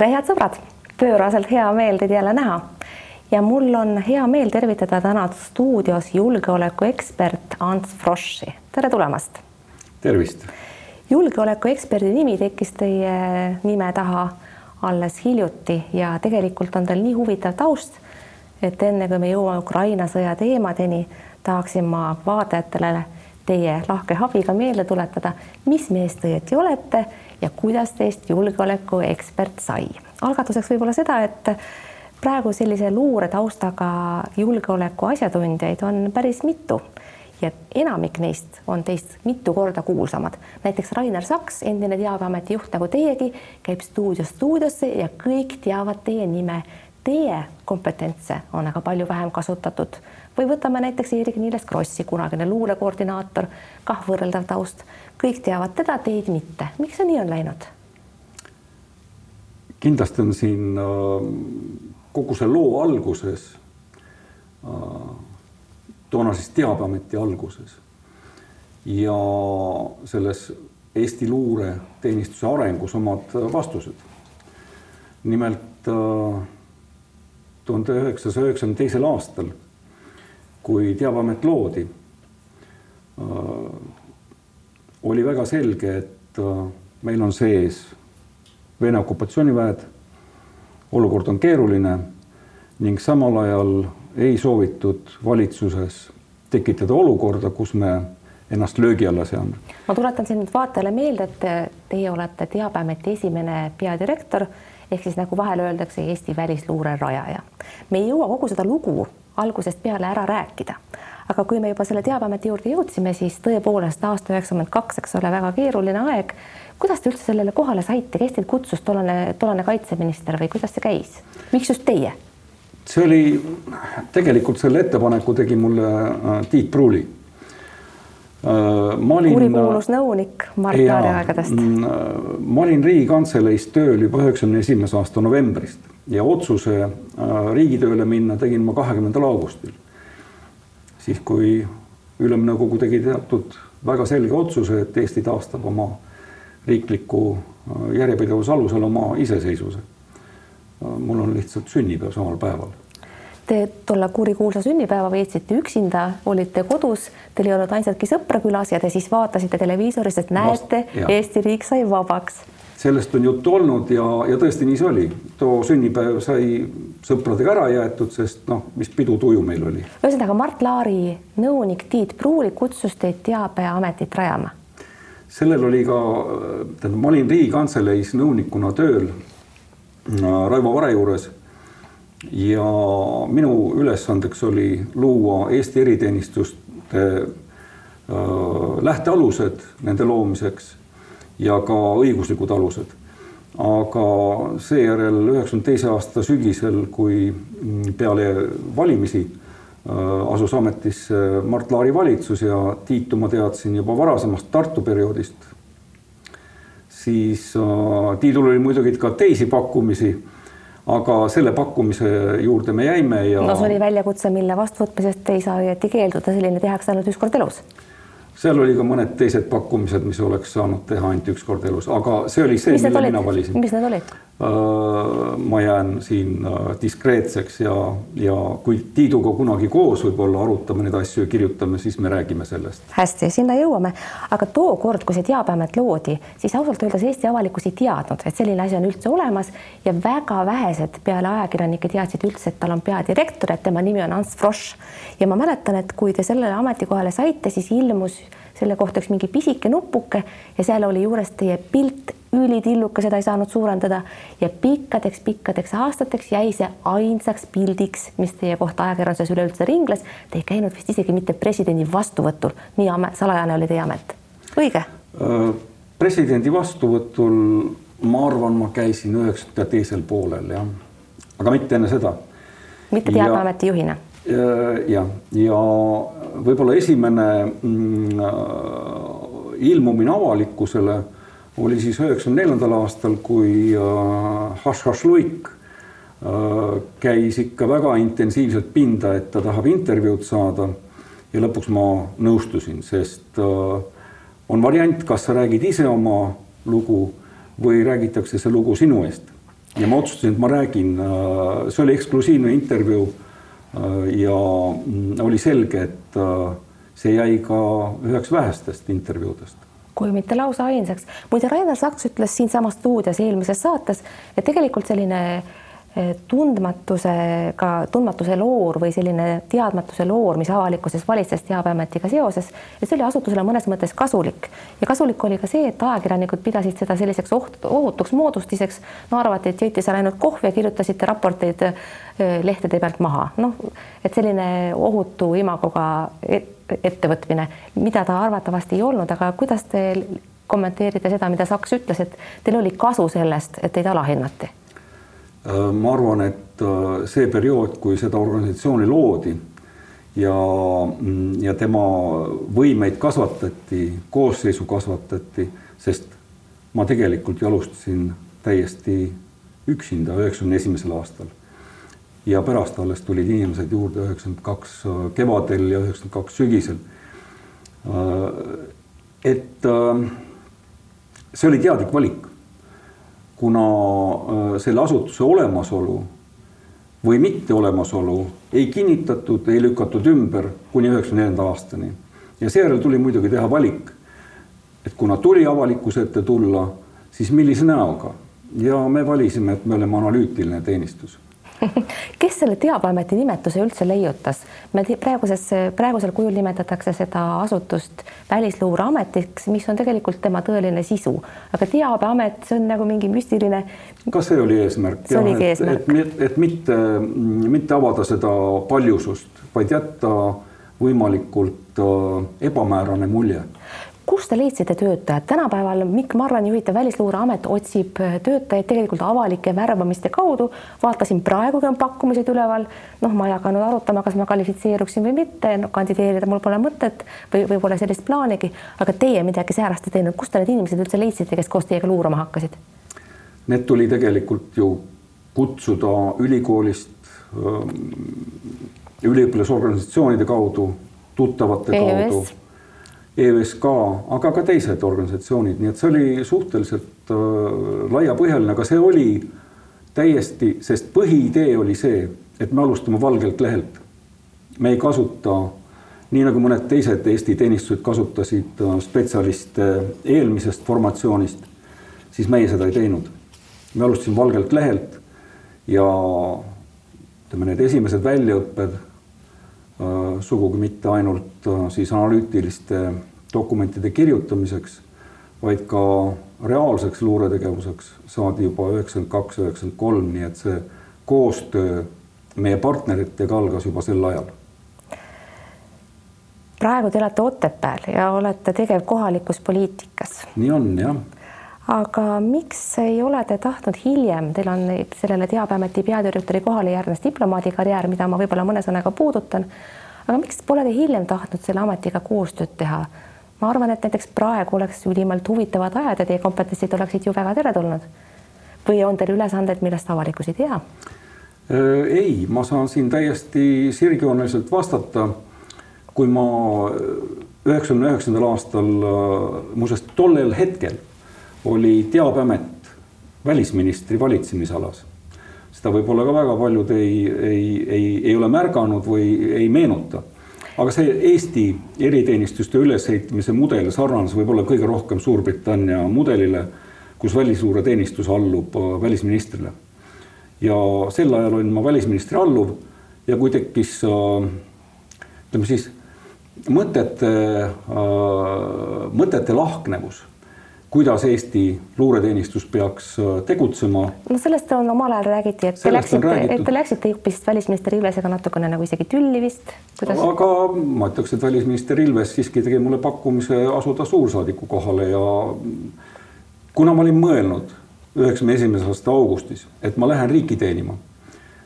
tere, head sõbrad, pööraselt hea meel teid jälle näha. ja mul on hea meel tervitada täna stuudios julgeolekuekspert Ants Froschi, tere tulemast. tervist. julgeolekueksperdi nimi tekkis teie nime taha alles hiljuti ja tegelikult on tal nii huvitav taust, et enne kui me jõuame Ukraina sõja teemadeni, tahaksin ma vaatajatele teie lahke abiga meelde tuletada, mis mees te õieti olete ja kuidas teist julgeolekuekspert sai. algatuseks võib-olla seda, et praegu sellise luuretaustaga julgeoleku asjatundjaid on päris mitu ja enamik neist on teist mitu korda kuulsamad. näiteks Rainer Saks, endine Teabeameti juht nagu teiegi, käib stuudiost stuudiosse ja kõik teavad teie nime. Teie kompetentse on aga palju vähem kasutatud või võtame näiteks Eerik-Niiles Krossi, kunagine luurekoordinaator, kah võrreldav taust. kõik teavad teda, teid mitte. miks see nii on läinud? kindlasti on siin äh, kogu see loo alguses äh, toona siis Teabeameti alguses ja selles Eesti luureteenistuse arengus omad vastused. nimelt äh, tuhande üheksasaja üheksakümne teisel aastal, kui Teabeamet loodi, äh, oli väga selge, et äh, meil on sees Vene okupatsiooniväed, olukord on keeruline ning samal ajal ei soovitud valitsuses tekitada olukorda, kus me ennast löögi alla seame. ma tuletan siin vaatajale meelde, et teie olete Teabeameti esimene peadirektor ehk siis nagu vahel öeldakse, Eesti välisluure rajaja. me ei jõua kogu seda lugu algusest peale ära rääkida, aga kui me juba selle Teabeameti juurde jõudsime, siis tõepoolest aasta üheksakümmend kaks, eks ole, väga keeruline aeg. kuidas te üldse sellele kohale saite, kes teid kutsus, tollane, tollane kaitseminister või kuidas see käis, miks just teie? see oli, tegelikult selle ettepaneku tegi mulle äh, Tiit Pruuli. Äh, ma olin. kurikuulus nõunik Mart Laari aegadest. Mm, ma olin Riigikantseleis tööl juba üheksakümne esimese aasta novembrist ja otsuse äh, riigitööle minna tegin ma kahekümnendal augustil. siis, kui Ülemnõukogu tegi teatud väga selge otsuse, et Eesti taastab oma riikliku järjepidevuse alusel oma iseseisvuse mul on lihtsalt sünnipäev samal päeval. Te tolle kurikuulsa sünnipäeva veetsite üksinda, olite kodus, teil ei olnud ainsatki sõpra külas ja te siis vaatasite televiisorist, et näete, Eesti riik sai vabaks. sellest on juttu olnud ja, ja tõesti nii see oli. too sünnipäev sai sõpradega ära jäetud, sest noh, mis pidutuju meil oli. ühesõnaga Mart Laari nõunik Tiit Pruuli kutsus teid Teabeametit rajama sellel oli ka, tähendab, ma olin Riigikantseleis nõunikuna tööl Raivo Vare juures. Ja minu ülesandeks oli luua Eesti eriteenistuste äh, lähtealused nende loomiseks ja ka õiguslikud alused. aga seejärel üheksakümne teise aasta sügisel, kui peale valimisi asus ametisse Mart Laari valitsus ja Tiitu ma teadsin juba varasemast Tartu perioodist siis Tiidul oli muidugi ka teisi pakkumisi, aga selle pakkumise juurde me jäime ja. no see oli väljakutse, mille vastuvõtmisest ei saa õieti keelduda, selline tehakse ainult üks kord elus seal oli ka mõned teised pakkumised, mis oleks saanud teha ainult üks kord elus, aga see oli see, mille mina valisin. mis need olid? Äh, ma jään siin äh, diskreetseks ja, ja kui Tiiduga kunagi koos võib-olla arutame neid asju ja kirjutame, siis me räägime sellest. hästi, sinna jõuame, aga tookord, kui see Teabeamet loodi, siis ausalt öeldes Eesti avalikkus ei teadnud, et selline asi on üldse olemas ja väga vähesed peale ajakirjanike teadsid üldse, et tal on peadirektor, et tema nimi on Ants Frosch ja ma mäletan, et kui te sellele ametikohale saite, siis ilmus selle kohta üks mingi pisike nupuke ja seal oli juures teie pilt, ülitilluke, seda ei saanud suurendada ja pikkadeks-pikkadeks aastateks jäi see ainsaks pildiks, mis teie kohta ajakirjanduses üleüldse ringles. Te ei käinud vist isegi mitte presidendi vastuvõtul, nii amet, salajane oli teie amet, õige? Äh, presidendi vastuvõtul ma arvan, ma käisin üheksakümnenda teisel poolel jah, aga mitte enne seda. mitte Teabeameti juhina jah, ja võib-olla esimene mm, äh, ilmumine avalikkusele oli siis üheksakümne neljandal aastal, kui äh, Hašhaš Luik äh, käis ikka väga intensiivselt pinda, et ta tahab intervjuud saada. ja lõpuks ma nõustusin, sest on variant, kas sa räägid ise oma lugu või räägitakse see lugu sinu eest. ja ma otsustasin, et ma räägin, see oli eksklusiivne intervjuu ja mm, oli selge, et see jäi ka üheks vähestest intervjuudest kui mitte lausa ainsaks. muide, Rainer Saks ütles siinsamas stuudios eelmises saates, et tegelikult selline eh, tundmatusega, tundmatuse loor või selline teadmatuse loor, mis avalikkuses valitses Teabeametiga seoses, et see oli asutusele mõnes mõttes kasulik ja kasulik oli ka see, et ajakirjanikud pidasid seda selliseks oht, ohutuks moodustiseks. no arvati, et jõite seal ainult kohvi ja kirjutasite raporteid eh, lehtede pealt maha, noh, et selline ohutu imagoga et, ettevõtmine, mida ta arvatavasti ei olnud, aga kuidas te kommenteerite seda, mida Saks ütles, et teil oli kasu sellest, et teid alahinnati? Äh, ma arvan, et äh, see periood, kui seda organisatsiooni loodi ja, mm, ja tema võimeid kasvatati, koosseisu kasvatati, sest ma tegelikult ju alustasin täiesti üksinda üheksakümne esimesel aastal ja pärast alles tulid inimesed juurde üheksakümmend kaks äh, kevadel ja üheksakümmend kaks sügisel. Et see oli teadlik valik, kuna selle asutuse olemasolu või mitte olemasolu ei kinnitatud, ei lükatud ümber kuni üheksakümne neljanda aastani. ja seejärel tuli muidugi teha valik, et kuna tuli avalikkuse ette tulla, siis millise näoga ja me valisime, et me oleme analüütiline teenistus kes selle Teabeameti nimetuse üldse leiutas? me praeguses, praegusel kujul nimetatakse seda asutust Välisluureametiks, mis on tegelikult tema tõeline sisu, aga Teabeamet, see on nagu mingi müstiline. ka see oli eesmärk. see oligi eesmärk. et, et, et mitte, mitte avada seda paljusust, vaid jätta võimalikult äh, ebamäärane mulje kus te leidsite töötajad? tänapäeval Mikk Marrani juhitav Välisluureamet otsib töötajaid tegelikult avalike värbamiste kaudu. vaatasin, praegugi on pakkumised üleval. noh, ma ei hakanud arutama, kas ma kvalifitseeruksin või mitte no,, kandideerida mul pole mõtet või, või pole sellist plaanigi. aga teie midagi säärast ei teinud, kust te need inimesed üldse leidsite, kes koos teiega luurama hakkasid? Need tuli tegelikult ju kutsuda ülikoolist, üliõpilasorganisatsioonide kaudu, tuttavate EUS. kaudu EÜSK, aga ka teised organisatsioonid, nii et see oli suhteliselt äh, laiapõhjaline, aga see oli täiesti, sest põhiidee oli see, et me alustame valgelt lehelt. me ei kasuta, nii nagu mõned teised Eesti teenistused kasutasid äh, spetsialiste eelmisest formatsioonist, siis meie seda ei teinud. me alustasime valgelt lehelt ja ütleme, need esimesed väljaõpped Äh, sugugi mitte ainult siis analüütiliste dokumentide kirjutamiseks, vaid ka reaalseks luuretegevuseks saadi juba üheksakümmend kaks, üheksakümmend kolm, nii et see koostöö meie partneritega algas juba sel ajal. praegu te elate Otepääl ja olete tegev kohalikus poliitikas. nii on jah aga miks ei ole te tahtnud hiljem, teil on sellele Teabeameti peadirektori kohale järgnes diplomaadikarjäär, mida ma võib-olla mõne sõnaga puudutan. aga miks pole te hiljem tahtnud selle ametiga koostööd teha? Ma arvan, et näiteks praegu oleks ülimalt huvitavad ajad ja teie kompetentsid oleksid ju väga teretulnud. või on teil ülesanded, millest avalikkus ei tea? Äh, ei, ma saan siin täiesti sirgjooneliselt vastata. kui ma üheksakümne üheksandal aastal, äh, muuseas tollel hetkel oli Teabeamet välisministri valitsemisalas. seda võib-olla ka väga paljud ei, ei, ei, ei ole märganud või ei meenuta. Aga see Eesti eriteenistuste ülesehitamise mudel sarnanes võib-olla kõige rohkem Suurbritannia mudelile, kus välisluureteenistus allub äh, välisministrile. ja sel ajal olin ma välisministri alluv ja kui tekkis äh, ütleme siis mõtete, äh, mõtete lahknevus kuidas Eesti luureteenistus peaks äh, tegutsema. no sellest on omal ajal räägiti, et te läksite, et te läksite hoopis välisminister Ilvesega natukene nagu isegi tülli vist kuidas...? aga ma ütleks, et välisminister Ilves siiski tegi mulle pakkumise asuda suursaadiku kohale ja kuna ma olin mõelnud üheksakümne esimese aasta augustis, et ma lähen riiki teenima,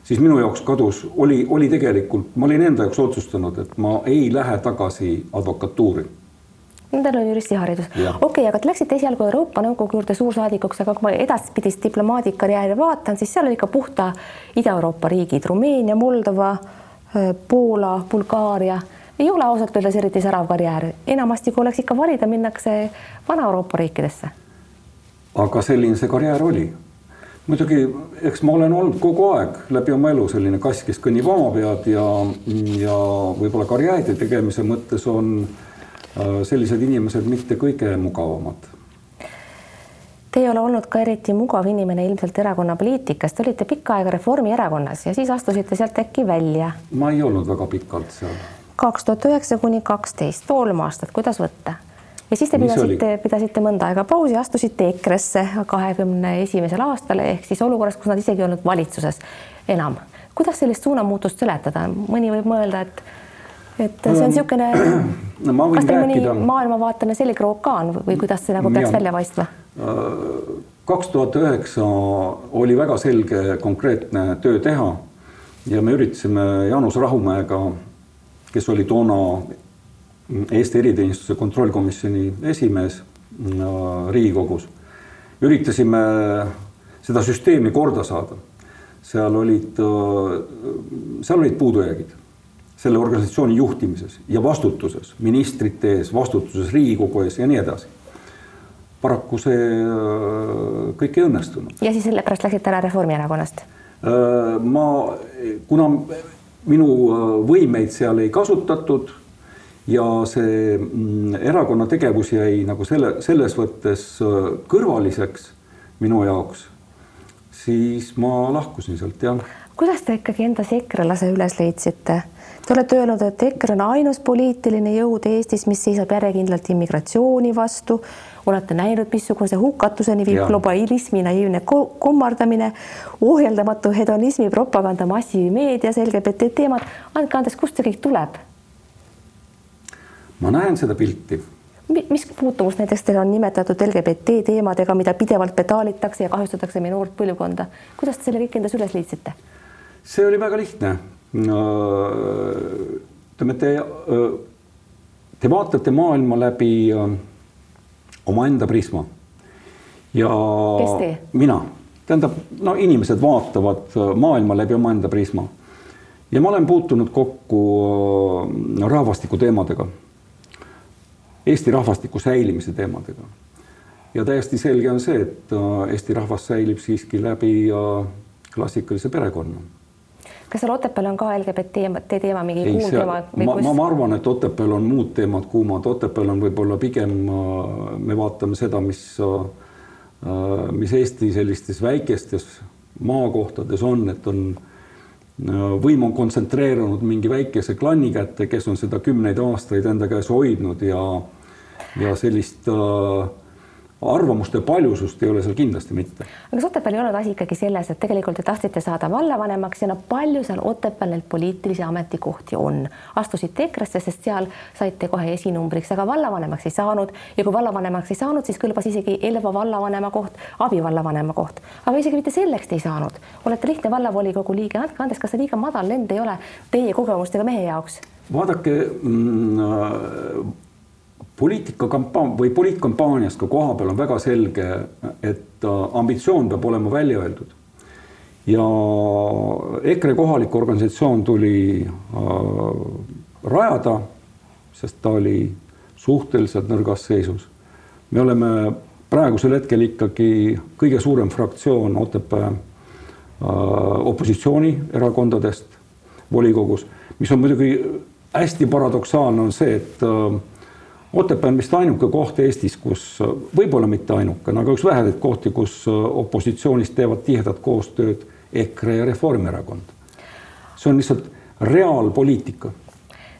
siis minu jaoks kadus, oli, oli tegelikult, ma olin enda jaoks otsustanud, et ma ei lähe tagasi advokatuuri Teil on juristiharidus. okei okay,, aga te läksite esialgu Euroopa Nõukogu juurde suursaadikuks, aga kui ma edaspidist diplomaadikarjääri vaatan, siis seal oli ikka puhta Ida-Euroopa riigid, Rumeenia, Moldova, äh, Poola, Bulgaaria. ei ole ausalt öeldes eriti särav karjäär, enamasti kui oleks ikka valida, minnakse Vana-Euroopa riikidesse. aga selline see karjäär oli. muidugi, eks ma olen olnud kogu aeg läbi oma elu selline kass, kes kõnnib oma pead ja, ja võib-olla karjääri tegemise mõttes on äh, sellised inimesed mitte kõige mugavamad. Te ei ole olnud ka eriti mugav inimene ilmselt erakonna poliitikas, te olite pikka aega Reformierakonnas ja siis astusite sealt äkki välja. ma ei olnud väga pikalt seal. kaks tuhat üheksa kuni kaksteist, kolm aastat, kuidas võtta ja siis te pidasite, pidasite mõnda aega pausi, astusite EKRE-sse kahekümne esimesel aastal ehk siis olukorras, kus nad isegi ei olnud valitsuses enam. kuidas sellist suunamuutust seletada, mõni võib mõelda, et et see on niisugune no,, kas teil mõni maailmavaateline selgroog ka on või kuidas see nagu peaks ja, välja paistma? kaks tuhat üheksa oli väga selge konkreetne töö teha ja me üritasime Jaanus Rahumäega, kes oli toona Eesti eriteenistuse kontrollkomisjoni esimees äh, Riigikogus. üritasime seda süsteemi korda saada. seal olid, äh, seal olid puudujäägid selle organisatsiooni juhtimises ja vastutuses, ministrite ees, vastutuses Riigikogu ees ja nii edasi. paraku see äh, kõik ei õnnestunud. ja siis sellepärast läksite ära Reformierakonnast? ma, kuna minu võimeid seal ei kasutatud ja see mm, erakonna tegevus jäi nagu selle, selles mõttes äh, kõrvaliseks minu jaoks, siis ma lahkusin sealt, jah. Kuidas te ikkagi endas EKRE-lase üles leidsite? Te olete öelnud, et EKRE on ainus poliitiline jõud Eestis, mis seisab järjekindlalt immigratsiooni vastu. olete näinud, missuguse hukatuseni viib ja. globalismi naiivne kummardamine, ohjeldamatu hedonismi propaganda massimeedias, LGBT teemad. andke andeks, kust see kõik tuleb? ma näen seda pilti. mis puutumus näiteks teil on nimetatud LGBT teemadega, mida pidevalt pedaalitakse ja kahjustatakse meie noort põlvkonda. kuidas te selle kõik endas üles leidsite? See oli väga lihtne. ütleme, te, te vaatate maailma läbi omaenda prisma. ja mina, tähendab, no inimesed vaatavad maailma läbi omaenda prisma ja ma olen puutunud kokku rahvastiku teemadega Eesti rahvastiku säilimise teemadega. ja täiesti selge on see, et Eesti rahvas säilib siiski läbi klassikalise perekonna. Kas seal Otepääl on ka LGBT teema mingi kuum teema? ma, ma, ma arvan, et Otepääl on muud teemad kuumad, Otepääl on võib-olla pigem, äh, me vaatame seda, mis, mis Eesti sellistes väikestes maakohtades on, et on võim on kontsentreerunud mingi väikese klanni kätte, kes on seda kümneid aastaid enda käes hoidnud ja ja sellist äh, arvamuste paljusust ei ole seal kindlasti mitte. aga kas Otepääl ei olnud asi ikkagi selles, et tegelikult te tahtsite saada vallavanemaks ja no palju seal Otepääl neid poliitilisi ametikohti on? astusite EKRE-sse, sest seal saite kohe esinumbriks, aga vallavanemaks ei saanud ja kui vallavanemaks ei saanud, siis kõlbas isegi Elva vallavanema koht, abivallavanema koht, aga isegi mitte selleks te ei saanud. olete lihtne vallavolikogu liige, andke andeks, kas see liiga madal lend ei ole teie kogemustega mehe jaoks? vaadake mm, poliitikakampa- või poliitkampaanias ka kohapeal on väga selge, et äh, ambitsioon peab olema välja öeldud. ja EKRE kohalik organisatsioon tuli äh, rajada, sest ta oli suhteliselt nõrgas seisus. me oleme praegusel hetkel ikkagi kõige suurem fraktsioon Otepää äh, opositsioonierakondadest volikogus, mis on muidugi hästi paradoksaalne, on see, et äh, Otepää on vist ainuke koht Eestis, kus võib-olla mitte ainukene, aga üks väheseid kohti, kus opositsioonis teevad tihedat koostööd EKRE ja Reformierakond. see on lihtsalt reaalpoliitika.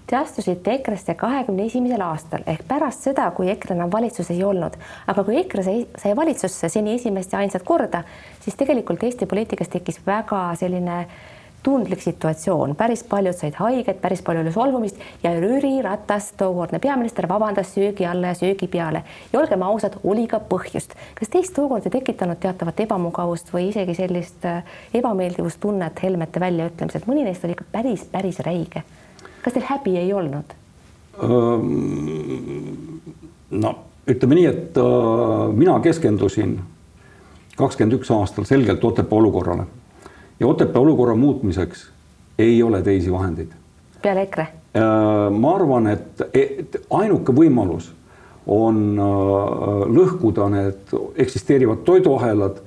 Te astusite EKRE-sse kahekümne esimesel aastal ehk pärast seda, kui EKRE enam valitsuses ei olnud, aga kui EKRE sai, sai valitsusse seni esimest ja ainsat korda, siis tegelikult Eesti poliitikas tekkis väga selline äh, tundlik situatsioon, päris paljud said haiget, päris palju oli solvumist ja Jüri Ratas, tookordne peaminister, vabandas söögi alla ja söögi peale ja olgem ausad, oli ka põhjust. kas teist tookord ei tekitanud teatavat ebamugavust või isegi sellist äh, ebameeldivustunnet Helmete väljaütlemised, mõni neist oli ikka päris, päris räige. kas teil häbi ei olnud? no ütleme nii, et äh, mina keskendusin kakskümmend üks aastal selgelt Otepää olukorrale ja Otepää olukorra muutmiseks ei ole teisi vahendeid. peale EKRE? Äh, ma arvan, et, ainuke võimalus on äh, lõhkuda need eksisteerivad toiduahelad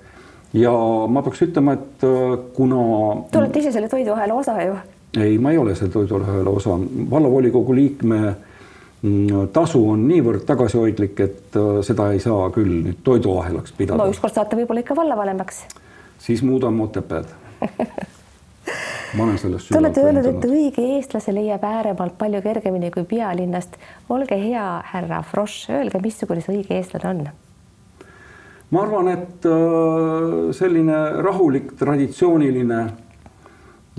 ja ma peaks ütlema, et äh, kuna. Te olete ise selle toiduahela osa ju. ei, ma ei ole selle toiduahela osa, vallavolikogu liikme mm, tasu on niivõrd tagasihoidlik, et seda ei saa küll nüüd toiduahelaks pidada. no ükskord saate võib-olla ikka vallavanemaks. siis muudame Otepääd ma olen sellest. Te olete öelnud, et õige eestlase leiab ääremaalt palju kergemini kui pealinnast. olge hea, härra Frosch, öelge, missugune see õige eestlane on? ma arvan, et äh, selline rahulik, traditsiooniline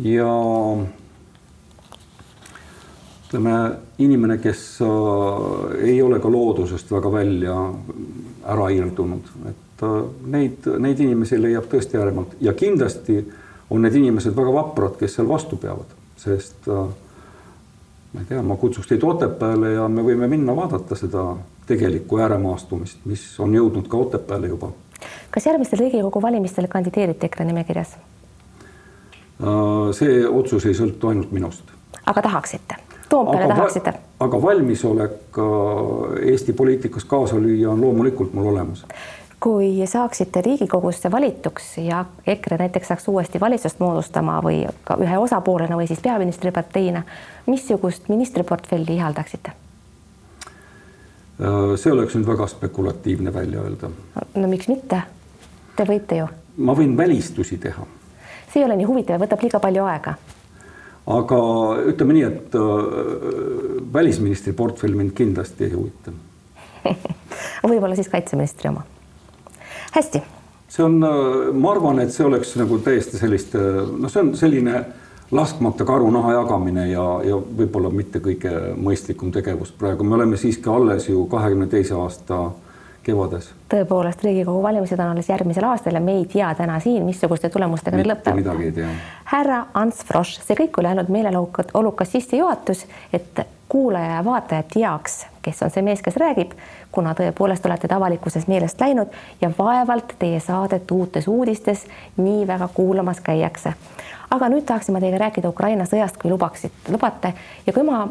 ja ütleme, inimene, kes äh, ei ole ka loodusest väga välja ära irdunud, et äh, neid, neid inimesi leiab tõesti ääremalt ja kindlasti on need inimesed väga vaprad, kes seal vastu peavad, sest äh, ma ei tea, ma kutsuks teid Otepääle ja me võime minna vaadata seda tegelikku ääremaastumist, mis on jõudnud ka Otepääle juba. kas järgmistel Riigikogu valimistel kandideerite EKRE nimekirjas? Äh, see otsus ei sõltu ainult minust. aga tahaksite? Toompeale tahaksite? aga valmisolek Eesti poliitikas kaasa lüüa on loomulikult mul olemas kui saaksite Riigikogusse valituks ja EKRE näiteks saaks uuesti valitsust moodustama või ka ühe osapoolena või siis peaministriparteina, missugust ministriportfelli ihaldaksite? Äh, see oleks nüüd väga spekulatiivne välja öelda. no miks mitte? Te võite ju. ma võin välistusi teha. see ei ole nii huvitav, võtab liiga palju aega. aga ütleme nii, et äh, välisministri portfell mind kindlasti ei huvita võib-olla siis kaitseministri oma hästi. see on, äh, ma arvan, et see oleks nagu täiesti sellist, äh, noh, see on selline laskmata karu naha jagamine ja, ja võib-olla mitte kõige mõistlikum tegevus praegu, me oleme siiski alles ju kahekümne teise aasta kevades. tõepoolest, Riigikogu valimised on alles järgmisel aastal ja me ei tea täna siin, missuguste tulemustega need lõpevad. midagi ei tea. härra Ants Frosch, see kõik oli ainult meeleolukas sissejuhatus, et kuulaja ja vaataja teaks, kes on see mees, kes räägib, kuna tõepoolest olete te avalikkuses meelest läinud ja vaevalt teie saadet Uutes uudistes nii väga kuulamas käiakse. aga nüüd tahaksime teiega rääkida Ukraina sõjast, kui lubaksid, lubate ja kui ma,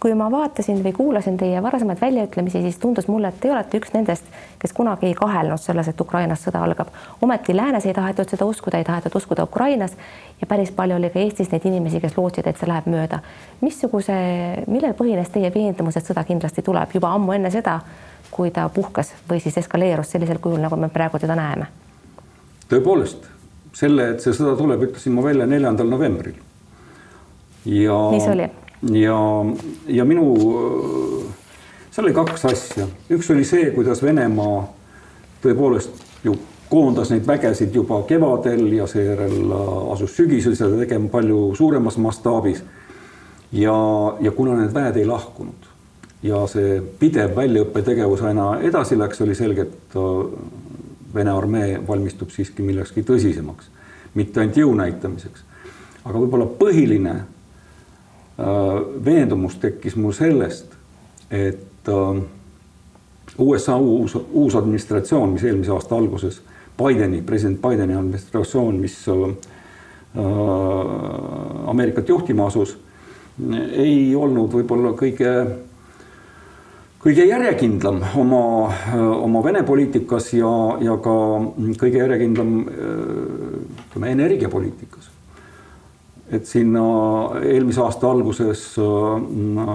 kui ma vaatasin või kuulasin teie varasemaid väljaütlemisi, siis tundus mulle, et te olete üks nendest, kes kunagi ei kahelnud selles, et Ukrainas sõda algab. ometi läänes ei tahetud seda uskuda, ei tahetud uskuda Ukrainas ja päris palju oli ka Eestis neid inimesi, kes lootsid, et see läheb mööda. missuguse, millel põhines teie veendumus, et sõda kindlasti tuleb juba ammu enne seda, kui ta puhkes või siis eskaleerus sellisel kujul, nagu me praegu teda näeme? tõepoolest, selle, et see sõda tuleb, ütlesin ma välja neljandal novembril. ja, ja, ja minu, seal oli kaks asja, üks oli see, kuidas Venemaa tõepoolest ju koondas neid vägesid juba kevadel ja seejärel asus sügisel seda tegema palju suuremas mastaabis. ja, ja kuna need väed ei lahkunud ja see pidev väljaõppetegevus aina edasi läks, oli selge, et Vene armee valmistub siiski millekski tõsisemaks, mitte ainult jõu näitamiseks. aga võib-olla põhiline veendumus tekkis mul sellest, et USA uus, uus administratsioon, mis eelmise aasta alguses Bideni, president Bideni administratsioon, mis äh, Ameerikat juhtima asus, ei olnud võib-olla kõige, kõige järjekindlam oma, oma Vene poliitikas ja, ja ka kõige järjekindlam ütleme energiapoliitikas. et sinna eelmise aasta alguses äh,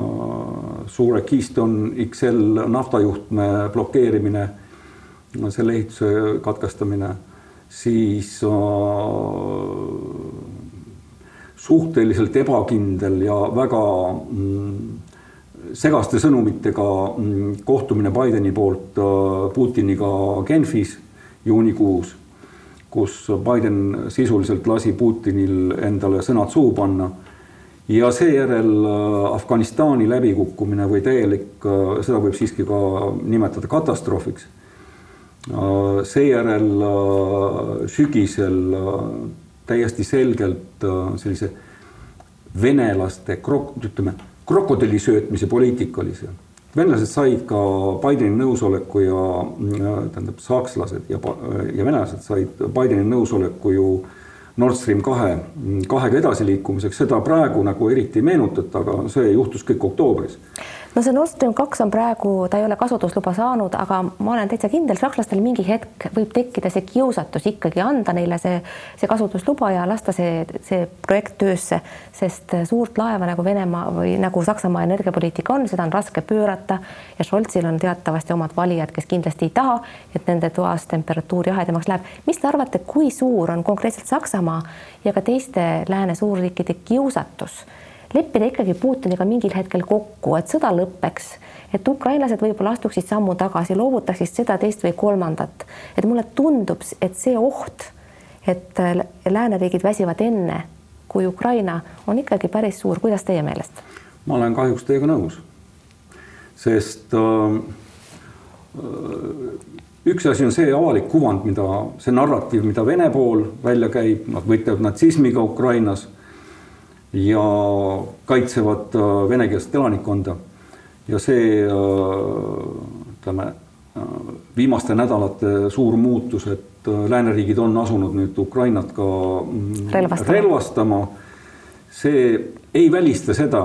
suure Keystone XL naftajuhtme blokeerimine selle ehituse katkestamine, siis äh, suhteliselt ebakindel ja väga mm, segaste sõnumitega mm, kohtumine Bideni poolt äh, Putiniga Genfis juunikuus, kus Biden sisuliselt lasi Putinil endale sõnad suhu panna ja seejärel äh, Afganistani läbikukkumine või täielik, seda võib siiski ka nimetada katastroofiks. Äh, seejärel äh, sügisel äh, täiesti selgelt sellise venelaste krok-, ütleme, krokodilli söötmise poliitika oli see. venelased said ka Bideni nõusoleku ja tähendab, sakslased ja, ja venelased said Bideni nõusoleku ju Nord Stream kahe, kahega edasiliikumiseks, seda praegu nagu eriti ei meenutata, aga see juhtus kõik oktoobris no see Nord Stream kaks on praegu, ta ei ole kasutusluba saanud, aga ma olen täitsa kindel, sakslastel mingi hetk võib tekkida see kiusatus ikkagi anda neile see, see kasutusluba ja lasta see, see projekt töösse, sest suurt laeva nagu Venemaa või nagu Saksamaa energiapoliitika on, seda on raske pöörata ja Scholzil on teatavasti omad valijad, kes kindlasti ei taha, et nende toas temperatuur jahedamaks läheb. mis te arvate, kui suur on konkreetselt Saksamaa ja ka teiste lääne suurriikide kiusatus leppida ikkagi Putiniga mingil hetkel kokku, et sõda lõpeks, et ukrainlased võib-olla astuksid sammu tagasi, loovutaksid seda, teist või kolmandat. et mulle tundub, et see oht, et lääneriigid väsivad enne kui Ukraina, on ikkagi päris suur. kuidas teie meelest? ma olen kahjuks teiega nõus, sest äh, üks asi on see avalik kuvand, mida see narratiiv, mida Vene pool välja käib, nad võitlevad natsismiga Ukrainas ja kaitsevad äh, venekeelset elanikkonda. ja see äh, ütleme, äh, viimaste nädalate suur muutus, et lääneriigid on asunud nüüd Ukrainat ka mm, relvastama, relvastama, see ei välista seda,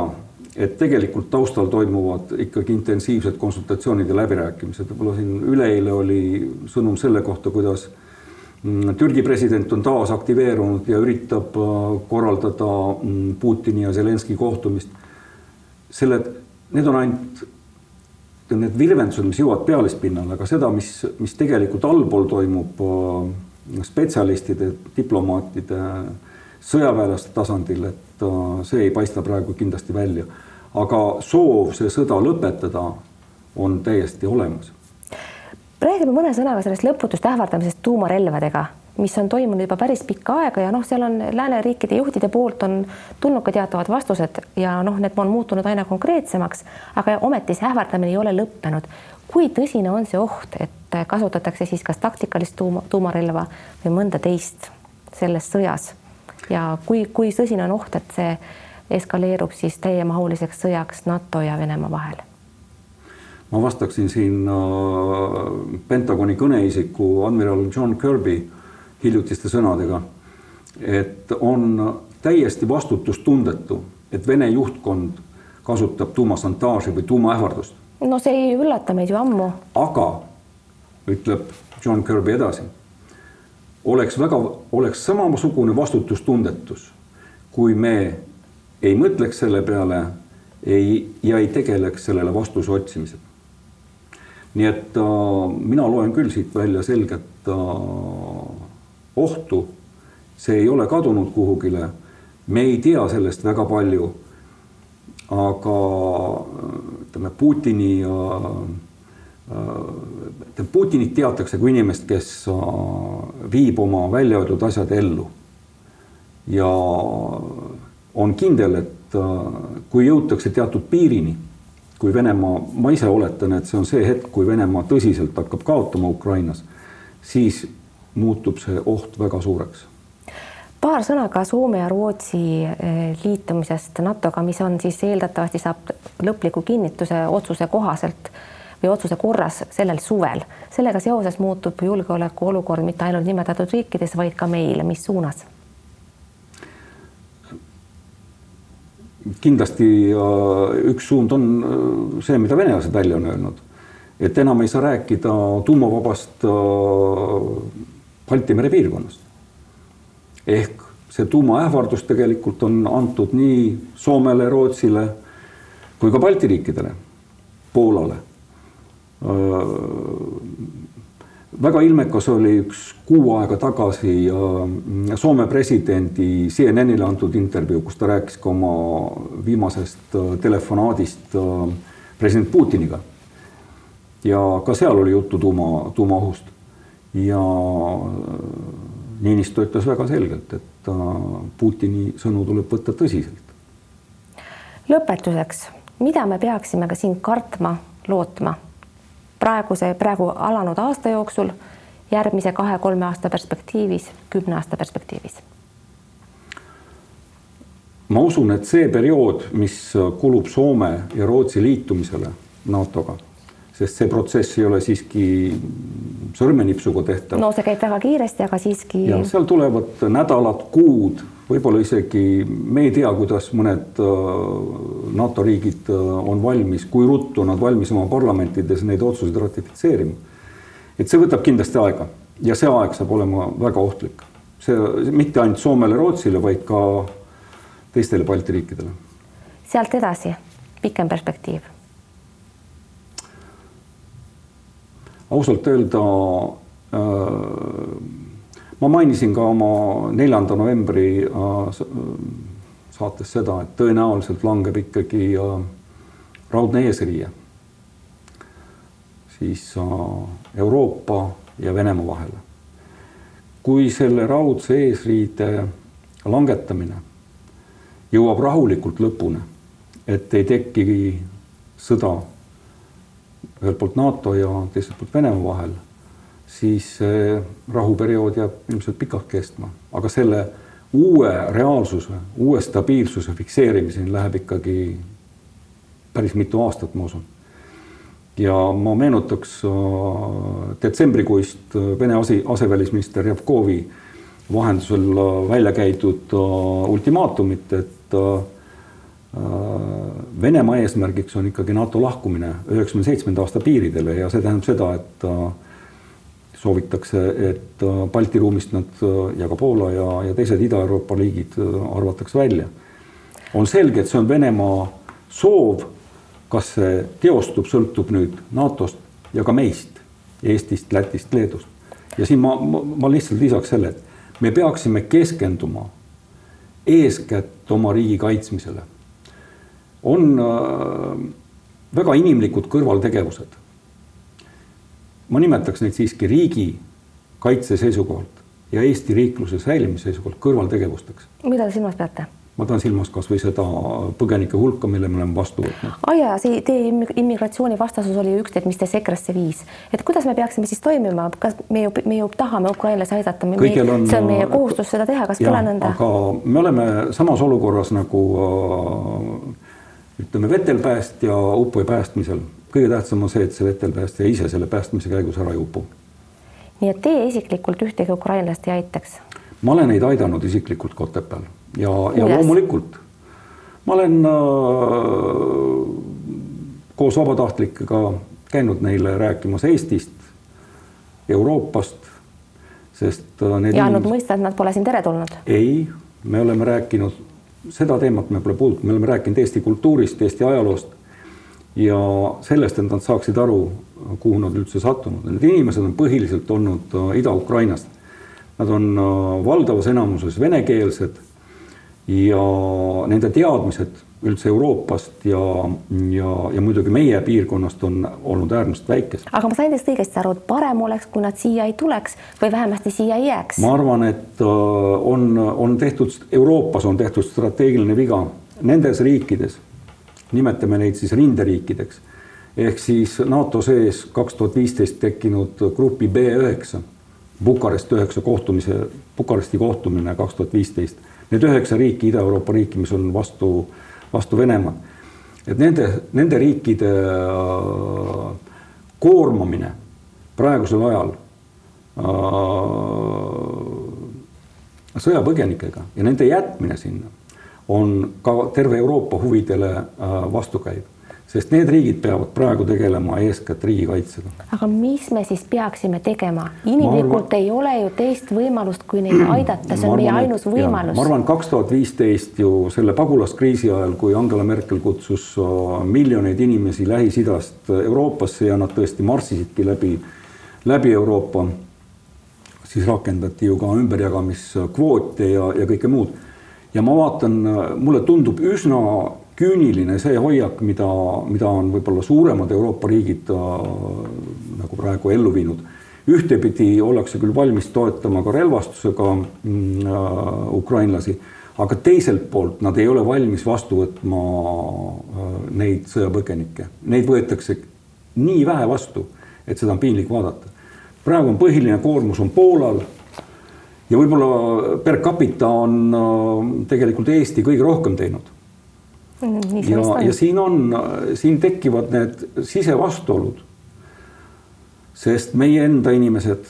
et tegelikult taustal toimuvad ikkagi intensiivsed konsultatsioonid ja läbirääkimised, võib-olla siin üleeile oli sõnum selle kohta, kuidas Türgi president on taas aktiveerunud ja üritab äh, korraldada mm, Putini ja Zelenski kohtumist. selle, need on ainult need virvendused, mis jõuavad pealispinnale, aga seda, mis, mis tegelikult allpool toimub äh, spetsialistide, diplomaatide, sõjaväelaste tasandil, et äh, see ei paista praegu kindlasti välja. aga soov see sõda lõpetada on täiesti olemas räägime mõne sõnaga sellest lõputust ähvardamisest tuumarelvadega, mis on toimunud juba päris pikka aega ja noh, seal on lääneriikide juhtide poolt on tulnud ka teatavad vastused ja noh, need on muutunud aina konkreetsemaks, aga ometi see ähvardamine ei ole lõppenud. kui tõsine on see oht, et kasutatakse siis kas taktikalist tuuma, tuumarelva või mõnda teist selles sõjas ja kui, kui tõsine on oht, et see eskaleerub siis täiemahuliseks sõjaks NATO ja Venemaa vahel? Ma vastaksin siin äh, Pentagoni kõneisiku admiral John Kirby hiljutiste sõnadega, et on täiesti vastutustundetu, et Vene juhtkond kasutab tuumasantaaži või tuumaähvardust. no see ei üllata meid ju ammu. aga ütleb John Kirby edasi, oleks väga, oleks samasugune vastutustundetus, kui me ei mõtleks selle peale ei, ja ei tegeleks sellele vastuse otsimisega nii et äh, mina loen küll siit välja selget äh, ohtu. see ei ole kadunud kuhugile. me ei tea sellest väga palju. aga ütleme Putini ja äh, Putinit teatakse kui inimest, kes äh, viib oma välja öeldud asjad ellu. ja on kindel, et äh, kui jõutakse teatud piirini kui Venemaa, ma ise oletan, et see on see hetk, kui Venemaa tõsiselt hakkab kaotama Ukrainas, siis muutub see oht väga suureks. paar sõna ka Soome ja Rootsi eh, liitumisest NATO-ga, mis on siis eeldatavasti saab lõpliku kinnituse otsuse kohaselt või otsuse korras sellel suvel. sellega seoses muutub julgeolekuolukord mitte ainult nimetatud riikides, vaid ka meil, mis suunas kindlasti üks suund on äh, see, mida venelased välja on öelnud, et enam ei saa rääkida tuumavabast äh, Balti mere piirkonnast. ehk see tuumaähvardus tegelikult on antud nii Soomele, Rootsile kui ka Balti riikidele, Poolale äh, väga ilmekas oli üks kuu aega tagasi Soome presidendi CNN-ile antud intervjuu, kus ta rääkis ka oma viimasest äh, telefonaadist äh, president Putiniga. ja ka seal oli juttu tuuma, tuumaohust ja äh, Niinistö ütles väga selgelt, et Putini sõnu tuleb võtta tõsiselt. lõpetuseks, mida me peaksime ka siin kartma, lootma praeguse, praegu alanud aasta jooksul, järgmise kahe-kolme aasta perspektiivis, kümne aasta perspektiivis? ma usun, et see periood, mis kulub Soome ja Rootsi liitumisele NATO-ga, sest see protsess ei ole siiski sõrmenipsuga tehtav. no see käib väga kiiresti, aga siiski. ja seal tulevad nädalad, kuud võib-olla isegi me ei tea, kuidas mõned äh, NATO riigid äh, on valmis, kui ruttu nad valmis oma parlamentides neid otsuseid ratifitseerima. et see võtab kindlasti aega ja see aeg saab olema väga ohtlik. see mitte ainult Soomele, Rootsile, vaid ka teistele Balti riikidele. sealt edasi, pikem perspektiiv ausalt öelda äh, ma mainisin ka oma neljanda novembri äh, saates seda, et tõenäoliselt langeb ikkagi äh, raudne eesriie siis Euroopa ja Venemaa vahele. kui selle raudse eesriide langetamine jõuab rahulikult lõpuni, et ei teki sõda ühelt poolt NATO ja teiselt poolt Venemaa vahel, siis rahuperiood jääb ilmselt pikalt kestma, aga selle uue reaalsuse, uue stabiilsuse fikseerimiseni läheb ikkagi päris mitu aastat, ma usun. ja ma meenutaks äh, detsembrikuist Vene ase, asevälisminister Javkovi vahendusel äh, välja käidud äh, ultimaatumit, et Äh, Venemaa eesmärgiks on ikkagi NATO lahkumine üheksakümne seitsmenda aasta piiridele ja see tähendab seda, et äh, soovitakse, et äh, Balti ruumist nad ja ka Poola ja, ja teised Ida-Euroopa riigid arvatakse välja. on selge, et see on Venemaa soov. kas see teostub, sõltub nüüd NATO-st ja ka meist, Eestist, Lätist, Leedust. ja siin ma, ma, ma lihtsalt lisaks selle, et me peaksime keskenduma eeskätt oma riigi kaitsmisele on äh, väga inimlikud kõrvaltegevused. Ma nimetaks neid siiski riigi kaitse seisukohalt ja Eesti riikluse säilimise seisukohalt kõrvaltegevusteks. mida te silmas peate? ma tahan silmas kasvõi seda põgenike hulka, mille me oleme vastu võtnud. aa jaa, see teie immigratsioonivastasus oli üks teid, mis teist EKRE-sse viis. et kuidas me peaksime siis toimima, kas me ju, me ju tahame ukrainlasi aidata, on, see on meie kohustus seda teha, kas pole nõnda? aga me oleme samas olukorras nagu äh, ütleme vetelpäästja upuja päästmisel kõige tähtsam on see, et see vetelpäästja ise selle päästmise käigus ära ei upu. nii et teie isiklikult ühtegi ukrainlast ei aitaks? ma olen neid aidanud isiklikult Kotepääl ja, ja loomulikult ma olen äh, koos vabatahtlikega käinud neile rääkimas Eestist, Euroopast, sest äh, need ja andnud inimesed... mõista, et nad pole siin teretulnud? ei, me oleme rääkinud seda teemat me pole puudutanud, me oleme rääkinud Eesti kultuurist, Eesti ajaloost ja sellest, et nad saaksid aru, kuhu nad üldse sattunud. Need inimesed on põhiliselt olnud äh, Ida-Ukrainast. Nad on äh, valdavas enamuses venekeelsed ja nende teadmised üldse Euroopast ja, ja, ja muidugi meie piirkonnast on olnud äärmiselt väikesed. aga ma sain teist õigesti aru, et parem oleks, kui nad siia ei tuleks või vähemasti siia ei jääks? ma arvan, et äh, on, on tehtud, Euroopas on tehtud strateegiline viga nendes riikides, nimetame neid siis rinderiikideks, ehk siis NATO sees kaks tuhat viisteist tekkinud grupi B üheksa, Bukarest üheksa kohtumise, Bukaresti kohtumine kaks tuhat viisteist, need üheksa riiki, Ida-Euroopa riiki, mis on vastu vastu Venemaad. et nende, nende riikide äh, koormamine praegusel ajal äh, sõjapõgenikega ja nende jätmine sinna on ka terve Euroopa huvidele äh, vastukäiv sest need riigid peavad praegu tegelema eeskätt riigikaitsega. aga mis me siis peaksime tegema? inimlikult arvan, ei ole ju teist võimalust, kui neid aidata, see on arvan, meie ainus võimalus. ma arvan, kaks tuhat viisteist ju selle pagulaskriisi ajal, kui Angela Merkel kutsus äh, miljoneid inimesi Lähis-Idast Euroopasse ja nad tõesti marssisidki läbi, läbi Euroopa, siis rakendati ju ka ümberjagamiskvoote ja, ja kõike muud. Ja ma vaatan, mulle tundub üsna küüniline see hoiak, mida, mida on võib-olla suuremad Euroopa riigid äh, nagu praegu ellu viinud. ühtepidi ollakse küll valmis toetama ka relvastusega mm, äh, ukrainlasi, aga teiselt poolt nad ei ole valmis vastu võtma äh, neid sõjapõgenikke, neid võetakse nii vähe vastu, et seda on piinlik vaadata. praegu on põhiline koormus on Poolal ja võib-olla per capita on äh, tegelikult Eesti kõige rohkem teinud ja, ja siin on, siin tekivad need sisevastuolud. sest meie enda inimesed,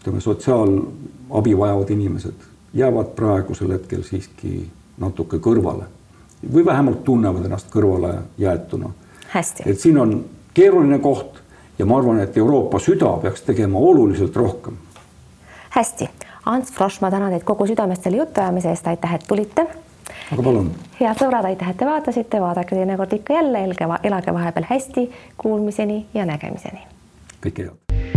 ütleme sotsiaalabi vajavad inimesed jäävad praegusel hetkel siiski natuke kõrvale või vähemalt tunnevad ennast kõrvale jäetuna. et siin on keeruline koht ja ma arvan, et Euroopa süda peaks tegema oluliselt rohkem. hästi, Ants Frosch, ma tänan teid kogu südamest selle jutuajamise eest, aitäh, et tulite. aga palun. head sõbrad, aitäh, et te vaatasite, vaadake teinekord ikka jälle, elage, elage vahepeal hästi, kuulmiseni ja nägemiseni. kõike head.